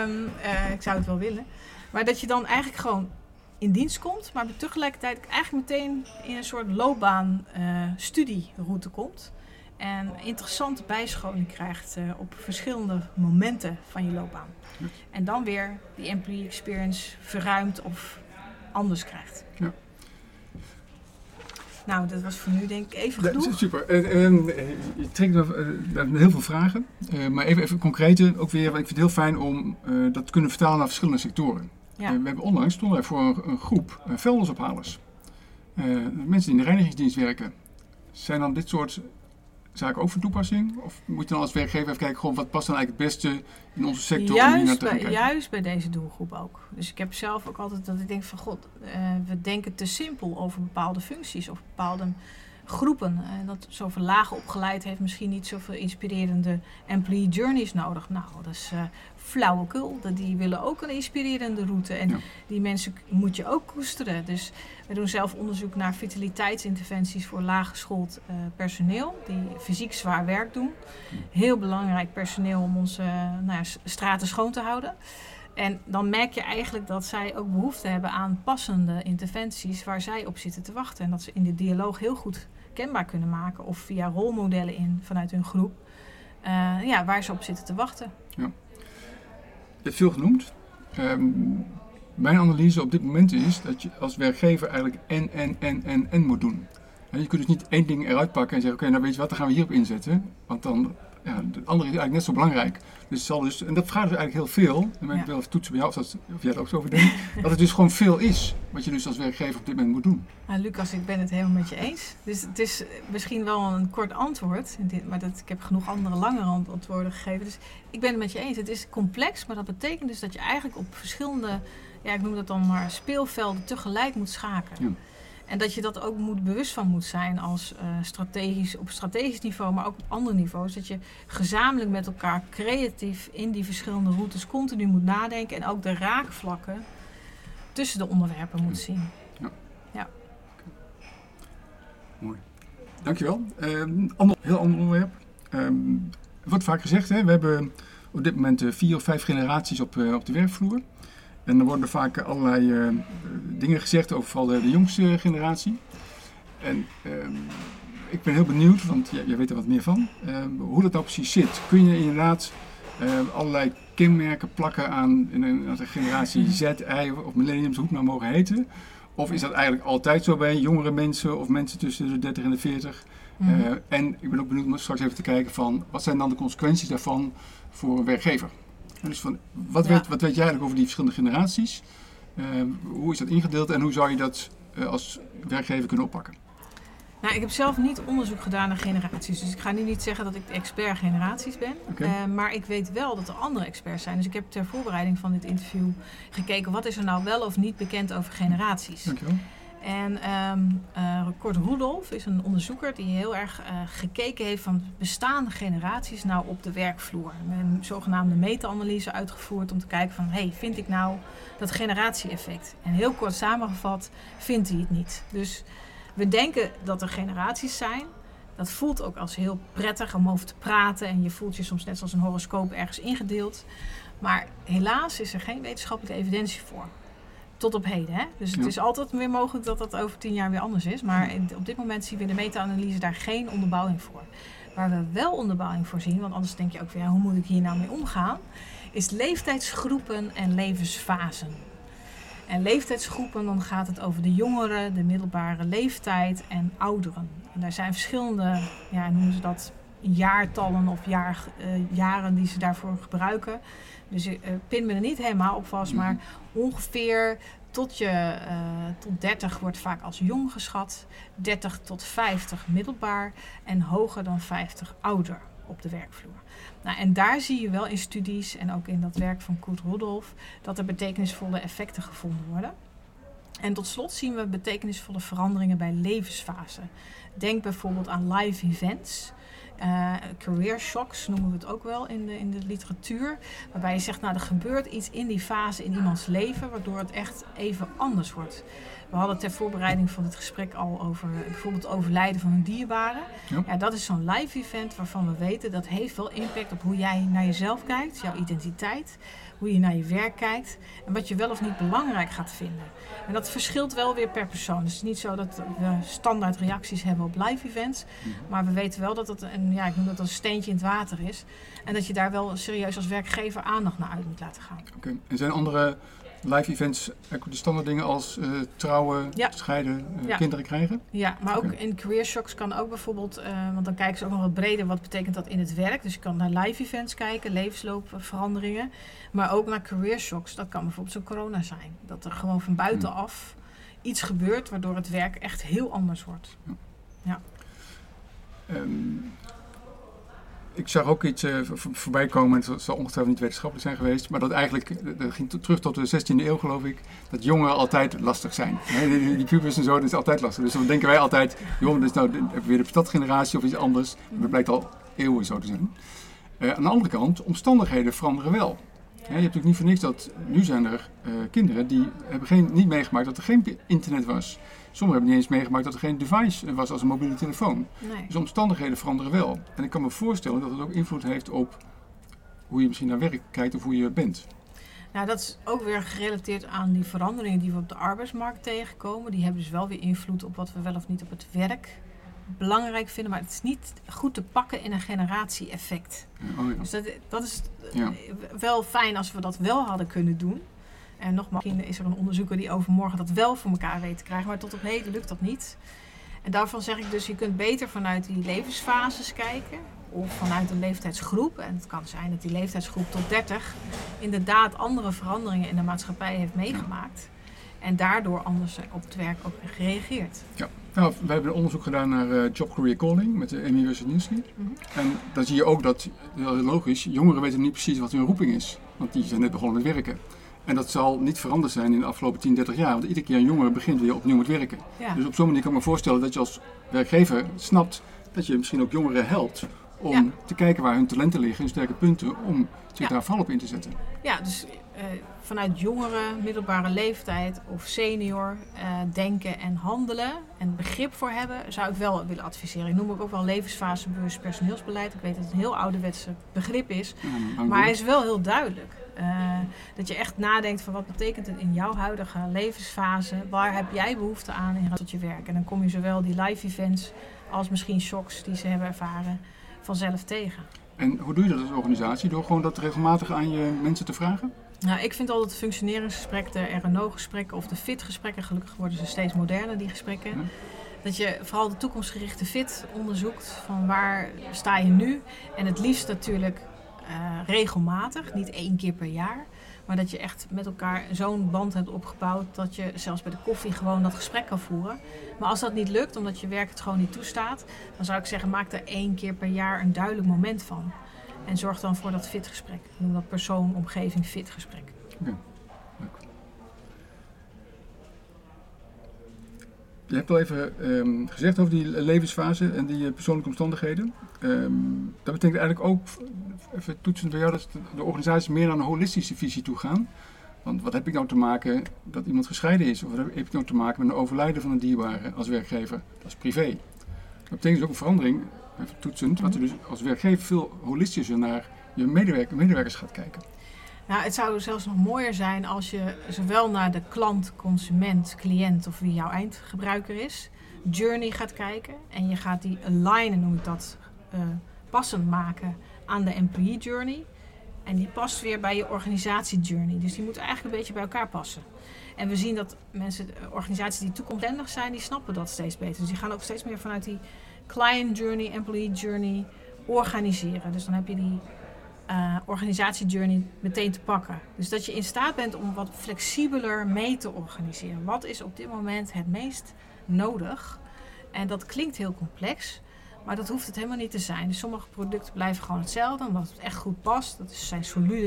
Um, uh, ik zou het wel willen. Maar dat je dan eigenlijk gewoon in dienst komt, maar tegelijkertijd eigenlijk meteen in een soort loopbaan uh, studieroute komt. En interessante bijscholing krijgt uh, op verschillende momenten van je loopbaan. En dan weer die employee experience verruimt of anders krijgt. Ja. Nou, dat was voor nu denk ik even genoeg. Ja, super. Uh, uh, je trekt uh, heel veel vragen. maar even, even concreet ook weer. Ik vind het heel fijn om dat te kunnen vertalen naar verschillende sectoren. Ja. we hebben onlangs stonden wij voor een, een groep vuilnisophalers. mensen die in de reinigingsdienst werken. Zijn dan dit soort zaken ook van toepassing? Of moet je dan als werkgever even kijken, gewoon wat past dan eigenlijk het beste in onze sector juist om hier naar te bij, kijken? Juist bij deze doelgroep ook. Dus ik heb zelf ook altijd dat ik denk van god, uh, we denken te simpel over bepaalde functies of bepaalde groepen. En dat zoveel laag opgeleid heeft misschien niet zoveel inspirerende employee journeys nodig. Nou, dat is uh, flauwekul. Die willen ook een inspirerende route. En die mensen moet je ook koesteren. Dus we doen zelf onderzoek naar vitaliteitsinterventies voor laaggeschoold uh, personeel. Die fysiek zwaar werk doen. Heel belangrijk personeel om onze uh, nou, straten schoon te houden. En dan merk je eigenlijk dat zij ook behoefte hebben aan passende interventies waar zij op zitten te wachten. En dat ze in de dialoog heel goed kenbaar kunnen maken of via rolmodellen in vanuit hun groep, uh, ja, waar ze op zitten te wachten. Ja. Je hebt veel genoemd. Um, mijn analyse op dit moment is dat je als werkgever eigenlijk en, en, en, en, en moet doen. En je kunt dus niet één ding eruit pakken en zeggen: Oké, nou weet je wat, dan gaan we hierop inzetten. Want dan ja, de andere is eigenlijk net zo belangrijk. Dus zal dus, en dat vraagt dus eigenlijk heel veel. En ben ik wil even toetsen bij jou of, dat, of jij er ook zo over denkt. dat het dus gewoon veel is wat je dus als werkgever op dit moment moet doen. Nou, Lucas, ik ben het helemaal met je eens. Dus het is misschien wel een kort antwoord. Maar dat, ik heb genoeg andere langere antwoorden gegeven. Dus ik ben het met je eens. Het is complex, maar dat betekent dus dat je eigenlijk op verschillende, ja, ik noem dat dan maar speelvelden tegelijk moet schakelen. Ja. En dat je dat ook moet, bewust van moet zijn als uh, strategisch, op strategisch niveau, maar ook op andere niveaus. Dat je gezamenlijk met elkaar creatief in die verschillende routes continu moet nadenken. En ook de raakvlakken tussen de onderwerpen moet zien. Ja. ja. Mooi. Dankjewel. Uh, ander, heel ander onderwerp. Um, wordt vaak gezegd, hè, we hebben op dit moment uh, vier of vijf generaties op, uh, op de werkvloer. En er worden vaak allerlei uh, dingen gezegd over vooral de, de jongste generatie. En uh, ik ben heel benieuwd, want jij, jij weet er wat meer van, uh, hoe dat nou precies zit. Kun je inderdaad allerlei kenmerken plakken aan, in een, aan de generatie Z, Y of millenniums, hoe het nou mogen heten? Of is dat eigenlijk altijd zo bij jongere mensen of mensen tussen de 30 en de 40? Mm en ik ben ook benieuwd om straks even te kijken van wat zijn dan de consequenties daarvan voor een werkgever? Dus van, wat, weet, wat weet jij eigenlijk over die verschillende generaties? Uh, hoe is dat ingedeeld en hoe zou je dat uh, als werkgever kunnen oppakken? Nou, ik heb zelf niet onderzoek gedaan naar generaties. Dus ik ga nu niet zeggen dat ik de expert generaties ben. Oké. Eh, maar ik weet wel dat er andere experts zijn. Dus ik heb ter voorbereiding van dit interview gekeken... wat is er nou wel of niet bekend over generaties. Dankjewel. En ehm eh, Kort Rudolf is een onderzoeker die heel erg eh, gekeken heeft van bestaande generaties nou op de werkvloer. Een zogenaamde meta-analyse uitgevoerd om te kijken van, hey, vind ik nou dat generatie-effect? En heel kort samengevat, vindt hij het niet. Dus we denken dat er generaties zijn. Dat voelt ook als heel prettig om over te praten. En je voelt je soms net zoals een horoscoop ergens ingedeeld. Maar helaas is er geen wetenschappelijke evidentie voor. Tot op heden. Hè? Dus het Ja. is altijd weer mogelijk dat dat over tien jaar weer anders is. Maar in- op dit moment zien we in de meta-analyse daar geen onderbouwing voor. Waar we wel onderbouwing voor zien, want anders denk je ook weer, ja, hoe moet ik hier nou mee omgaan? Is leeftijdsgroepen en levensfasen. En leeftijdsgroepen, dan gaat het over de jongeren, de middelbare leeftijd en ouderen. En daar zijn verschillende, ja, noemen ze dat, jaartallen of jaar, eh, jaren die ze daarvoor gebruiken. Dus ik eh, pin me er niet helemaal op vast, maar ongeveer tot je eh, tot 30 wordt vaak als jong geschat, 30 tot 50 middelbaar en hoger dan 50 ouder op de werkvloer. Nou, en daar zie je wel in studies en ook in dat werk van Kurt Rudolf dat er betekenisvolle effecten gevonden worden. En tot slot zien we betekenisvolle veranderingen bij levensfasen. Denk bijvoorbeeld aan live events. Eh, career shocks noemen we het ook wel in de, in de literatuur. Waarbij je zegt, nou er gebeurt iets in die fase in iemands leven waardoor het echt even anders wordt. We hadden ter voorbereiding van dit gesprek al over bijvoorbeeld het overlijden van een dierbare. Ja. Ja, dat is zo'n live event waarvan we weten dat heeft wel impact op hoe jij naar jezelf kijkt, jouw identiteit, hoe je naar je werk kijkt en wat je wel of niet belangrijk gaat vinden. En dat verschilt wel weer per persoon. Dus het is niet zo dat we standaard reacties hebben op live events, maar we weten wel dat het een, ja, ik noem dat een steentje in het water is en dat je daar wel serieus als werkgever aandacht naar uit moet laten gaan. Oké. En zijn andere live events ook de standaard dingen als eh, trouwen, Ja. scheiden, eh, Ja. kinderen krijgen? Ja, maar ook in career shocks kan ook bijvoorbeeld, eh, want dan kijken ze ook nog wat breder, wat betekent dat in het werk. Dus je kan naar live events kijken, levensloopveranderingen, maar ook naar career shocks. Dat kan bijvoorbeeld zo'n corona zijn. Dat er gewoon van buitenaf iets gebeurt waardoor het werk echt heel anders wordt. Ehm, ik zag ook iets eh, voor- voorbij komen, het zal ongetwijfeld niet wetenschappelijk zijn geweest, maar dat eigenlijk, eh, dat ging terug tot de 16e eeuw geloof ik, dat jongeren altijd lastig zijn. Die, pubers en zo, dat is altijd lastig. Dus dan denken wij altijd, joh, dat is nou weer de stadgeneratie of iets anders. Dat blijkt al eeuwen zo te zijn. Eh, aan de andere kant, omstandigheden veranderen wel. Je hebt natuurlijk niet voor niks dat, nu zijn er kinderen die hebben geen, niet meegemaakt dat er geen internet was. Sommigen hebben niet eens meegemaakt dat er geen device was als een mobiele telefoon. Nee. Dus omstandigheden veranderen wel. En ik kan me voorstellen dat het ook invloed heeft op hoe je misschien naar werk kijkt of hoe je bent. Nou, dat is ook weer gerelateerd aan die veranderingen die we op de arbeidsmarkt tegenkomen. Die hebben dus wel weer invloed op wat we wel of niet op het werk belangrijk vinden. Maar het is niet goed te pakken in een generatie-effect. Oh ja. Dus dat, dat is Ja. wel fijn als we dat wel hadden kunnen doen. En nogmaals, misschien is er een onderzoeker die overmorgen dat wel voor elkaar weet te krijgen. Maar tot op heden lukt dat niet. En daarvan zeg ik dus, je kunt beter vanuit die levensfases kijken. Of vanuit een leeftijdsgroep. En het kan zijn dat die leeftijdsgroep tot 30 inderdaad andere veranderingen in de maatschappij heeft meegemaakt. En daardoor anders op het werk ook gereageerd. Nou, wij hebben een onderzoek gedaan naar eh, Job Career Calling met de Amy Wisniewski. Mhm. En dan zie je ook dat, heel logisch, jongeren weten niet precies wat hun roeping is. Want die zijn net begonnen met werken. En dat zal niet veranderd zijn in de afgelopen 10, 30 jaar. Want iedere keer een jongere begint weer opnieuw met werken. Ja. Dus op zo'n manier kan ik me voorstellen dat je als werkgever snapt dat je misschien ook jongeren helpt om Ja. te kijken waar hun talenten liggen, hun sterke punten, om zich Ja. daar vooral op in te zetten. Ja, dus eh, vanuit jongeren, middelbare leeftijd of senior eh, denken en handelen en begrip voor hebben, zou ik wel willen adviseren. Ik noem het ook wel levensfasebewust personeelsbeleid. Ik weet dat het een heel ouderwetse begrip is, Ja, maar hij is wel heel duidelijk. Eh, dat je echt nadenkt van wat betekent het in jouw huidige levensfase? Waar heb jij behoefte aan in tot je werk? En dan kom je zowel die live events als misschien shocks die ze hebben ervaren vanzelf tegen. En hoe doe je dat als organisatie? Door gewoon dat regelmatig aan je mensen te vragen? Nou, ik vind altijd het functioneringsgesprek, de RNO-gesprekken of de fit-gesprekken, gelukkig worden ze steeds moderner, die gesprekken. Ja. Dat je vooral de toekomstgerichte fit onderzoekt, van waar sta je nu? En het liefst natuurlijk eh, regelmatig, niet één keer per jaar. Maar dat je echt met elkaar zo'n band hebt opgebouwd dat je zelfs bij de koffie gewoon dat gesprek kan voeren. Maar als dat niet lukt, omdat je werk het gewoon niet toestaat, dan zou ik zeggen, maak er één keer per jaar een duidelijk moment van. En zorg dan voor dat fit gesprek. Noem dat persoon, omgeving, fit gesprek. Leuk. Je hebt al even ehm, gezegd over die levensfase en die eh, persoonlijke omstandigheden. Ehm, dat betekent eigenlijk ook, even toetsend bij jou, dat de organisaties meer naar een holistische visie toe gaan. Want wat heb ik nou te maken dat iemand gescheiden is? Of wat heb ik nou te maken met een overlijden van een dierbare als werkgever? Dat is privé. Dat betekent dus ook een verandering, toetsend, dat je dus als werkgever veel holistischer naar je medewerker, medewerkers gaat kijken. Nou, het zou zelfs nog mooier zijn als je zowel naar de klant, consument, cliënt of wie jouw eindgebruiker is, journey gaat kijken. En je gaat die alignen, noem ik dat, uh, passend maken aan de employee journey. En die past weer bij je organisatie journey. Dus die moet eigenlijk een beetje bij elkaar passen. En we zien dat mensen, organisaties die toekomstbestendig zijn, die snappen dat steeds beter. Dus die gaan ook steeds meer vanuit die client journey, employee journey organiseren. Dus dan heb je die uh, organisatiejourney meteen te pakken. Dus dat je in staat bent om wat flexibeler mee te organiseren. Wat is op dit moment het meest nodig? En dat klinkt heel complex, maar dat hoeft het helemaal niet te zijn. Dus sommige producten blijven gewoon hetzelfde, omdat het echt goed past. Dat zijn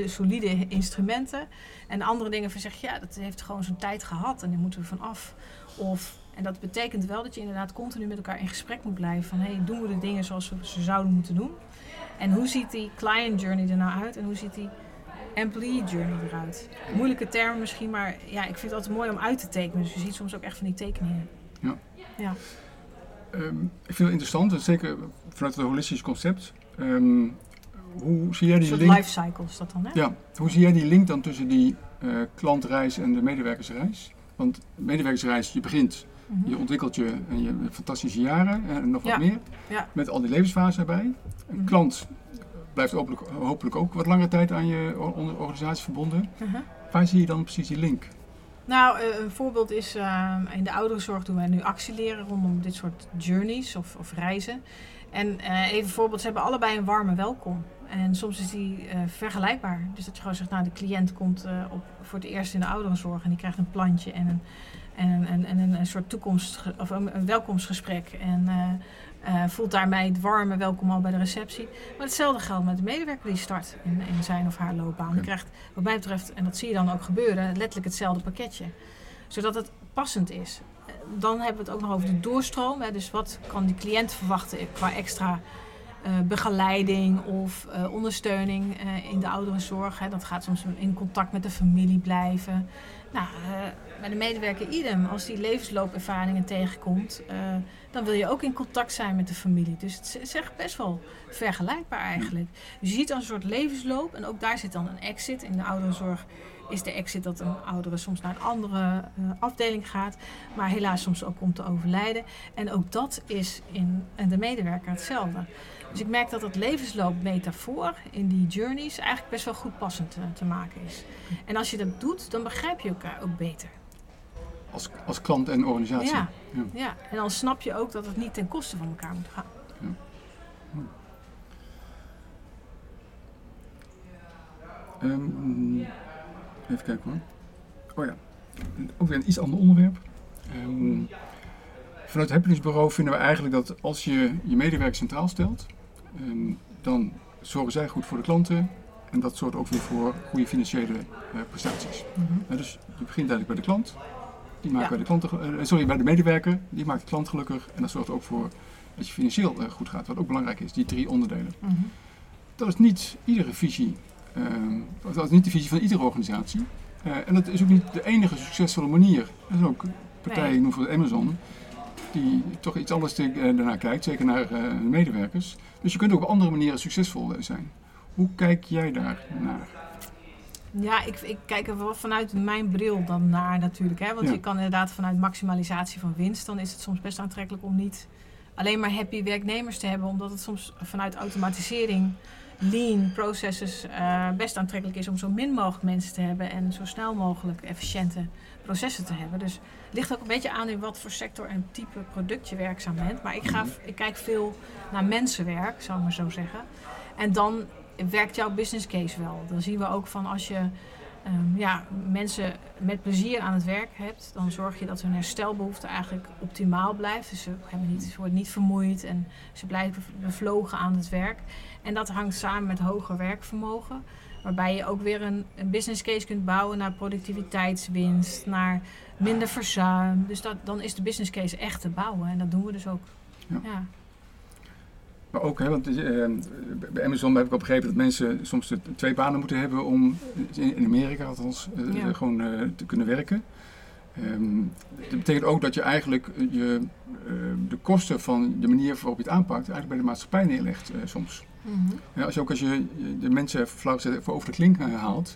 solide, instrumenten. En andere dingen van zeg ja, dat heeft gewoon zijn tijd gehad en daar moeten we van af. Of, en dat betekent wel dat je inderdaad continu met elkaar in gesprek moet blijven. Van hey, doen we de dingen zoals we ze zouden moeten doen? En hoe ziet die client journey er nou uit en hoe ziet die employee journey eruit? Moeilijke termen misschien, maar ja, ik vind het altijd mooi om uit te tekenen. Dus je ziet soms ook echt van die tekeningen. Ja. ja. Um, ik vind het interessant, en zeker vanuit het holistisch concept. Um, hoe zie jij die link? link? life cycle is dat dan, hè? Ja. Hoe zie jij die link dan tussen die uh, klantreis en de medewerkersreis? Want medewerkersreis, je begint, mm -hmm. je ontwikkelt je en je hebt fantastische jaren en nog wat ja. meer. Ja. Met al die levensfasen erbij. Een Mhm. klant blijft hopelijk, hopelijk ook wat langere tijd aan je organisatie verbonden. Uh -huh. Waar zie je dan precies die link? Nou, uh, een voorbeeld is uh, in de ouderenzorg doen wij nu actie leren rondom dit soort journeys of, of reizen. En uh, even een voorbeeld, ze hebben allebei een warme welkom. En soms is die vergelijkbaar. Dus dat je gewoon zegt, nou de cliënt komt op, voor het eerst in de ouderenzorg en die krijgt een plantje en een, en, en, en een, soort toekomst of een, welkomstgesprek. En uh, voelt daarmee het warme welkom al bij de receptie. Maar hetzelfde geldt met de medewerker die start in, in zijn of haar loopbaan. Die krijgt, wat mij betreft, en dat zie je dan ook gebeuren, letterlijk hetzelfde pakketje. Zodat het passend is. Dan hebben we het ook nog over de doorstroom. Hè. Dus wat kan die cliënt verwachten qua extra uh, begeleiding of uh, ondersteuning in de ouderenzorg. Hè. Dat gaat soms in contact met de familie blijven. Nou, bij de medewerker idem. Als die levensloopervaringen tegenkomt, dan wil je ook in contact zijn met de familie. Dus het is echt best wel vergelijkbaar eigenlijk. Dus je ziet dan een soort levensloop en ook daar zit dan een exit. In de ouderenzorg is de exit dat een oudere soms naar een andere uh, afdeling gaat, maar helaas soms ook komt te overlijden. En ook dat is in, in de medewerker hetzelfde. Dus ik merk dat het levensloopmetafoor in die journeys eigenlijk best wel goed passend te, te maken is. En als je dat doet, dan begrijp je elkaar ook beter. Als, als klant en organisatie. Ja, ja. ja, en dan snap je ook dat het niet ten koste van elkaar moet gaan. Ja. Hm. Um, even kijken hoor. Oh ja, ook weer een iets ander onderwerp. Um, vanuit het Happinessbureau vinden we eigenlijk dat als je je medewerker centraal stelt, um, dan zorgen zij goed voor de klanten en dat zorgt ook weer voor goede financiële uh, prestaties. Mm -hmm. uh, dus je begint eigenlijk bij de klant, die maakt ja. bij de klant, uh, sorry, bij de medewerker, die maakt de klant gelukkig en dat zorgt ook voor dat je financieel uh, goed gaat, wat ook belangrijk is, die drie onderdelen. Mm -hmm. Dat is niet iedere visie, dat is niet de visie van iedere organisatie. Uh, en dat is ook niet de enige succesvolle manier. Er zijn ook partijen, noem voor Amazon, die toch iets anders daarnaar kijkt, zeker naar uh, medewerkers. Dus je kunt ook op andere manieren succesvol zijn. Hoe kijk jij daar naar? Ja, ik, ik kijk er wel vanuit mijn bril dan naar natuurlijk. Hè? Want Ja. je kan inderdaad vanuit maximalisatie van winst, dan is het soms best aantrekkelijk om niet alleen maar happy werknemers te hebben. Omdat het soms vanuit automatisering, lean processes eh, best aantrekkelijk is om zo min mogelijk mensen te hebben en zo snel mogelijk efficiënte processen te hebben. Dus het ligt ook een beetje aan in wat voor sector en type product je werkzaam bent. Maar ik, ga, ik kijk veel naar mensenwerk, zou ik maar zo zeggen. En dan werkt jouw business case wel. Dan zien we ook van als je ehm, ja, mensen met plezier aan het werk hebt, dan zorg je dat hun herstelbehoefte eigenlijk optimaal blijft. Dus ze, hebben niet, ze worden niet vermoeid en ze blijven bevlogen aan het werk. En dat hangt samen met hoger werkvermogen. Waarbij je ook weer een, een business case kunt bouwen naar productiviteitswinst, naar minder verzuim. Dus dat, dan is de business case echt te bouwen. En dat doen we dus ook. Ja. ja. Maar ook, hè, want uh, bij Amazon heb ik al begrepen dat mensen soms twee banen moeten hebben om in Amerika althans uh, gewoon uh, te kunnen werken. Um, dat betekent ook dat je eigenlijk je, de kosten van de manier waarop je het aanpakt eigenlijk bij de maatschappij neerlegt soms. Mm ja, als je ook als je de mensen flauw voor over de klink haalt,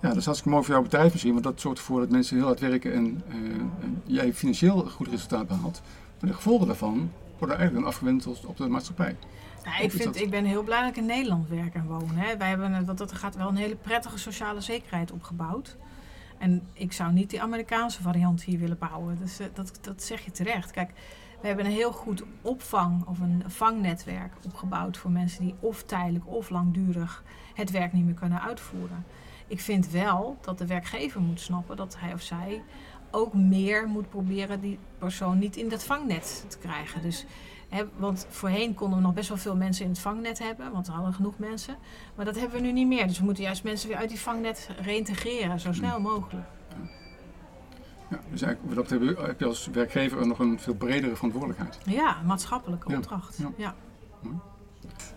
ja, dat is hartstikke mooi voor jouw bedrijf misschien, want dat zorgt ervoor dat mensen heel hard werken en, en jij financieel een goed resultaat behaalt. Maar de gevolgen daarvan worden eigenlijk dan afgewend op de maatschappij. Ja, ik, vind, ik ben heel blij dat ik in Nederland werk en woon. Hè. Wij hebben, dat, dat gaat wel een hele prettige sociale zekerheid opgebouwd. En ik zou niet die Amerikaanse variant hier willen bouwen. Dus, uh, dat, dat zeg je terecht. Kijk, we hebben een heel goed opvang of een vangnetwerk opgebouwd voor mensen die of tijdelijk of langdurig het werk niet meer kunnen uitvoeren. Ik vind wel dat de werkgever moet snappen dat hij of zij ook meer moet proberen die persoon niet in dat vangnet te krijgen. Dus want voorheen konden we nog best wel veel mensen in het vangnet hebben, want we hadden genoeg mensen. Maar dat hebben we nu niet meer. Dus we moeten juist mensen weer uit die vangnet reïntegreren, zo snel mogelijk. Ja, dus eigenlijk dat heb je als werkgever nog een veel bredere verantwoordelijkheid. Ja, maatschappelijke opdracht. Ja. ja.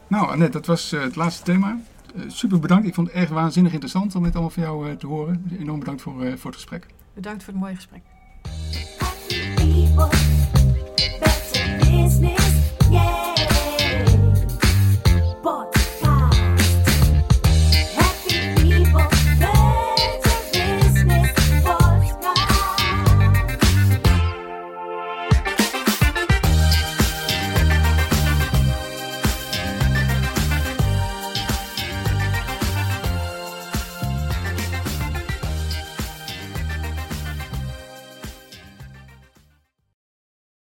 Nou, Annette, dat was uh, het laatste thema. Uh, super bedankt. Ik vond het erg waanzinnig interessant om dit allemaal van jou uh, te horen. Enorm bedankt voor, voor het gesprek. Bedankt voor het mooie gesprek.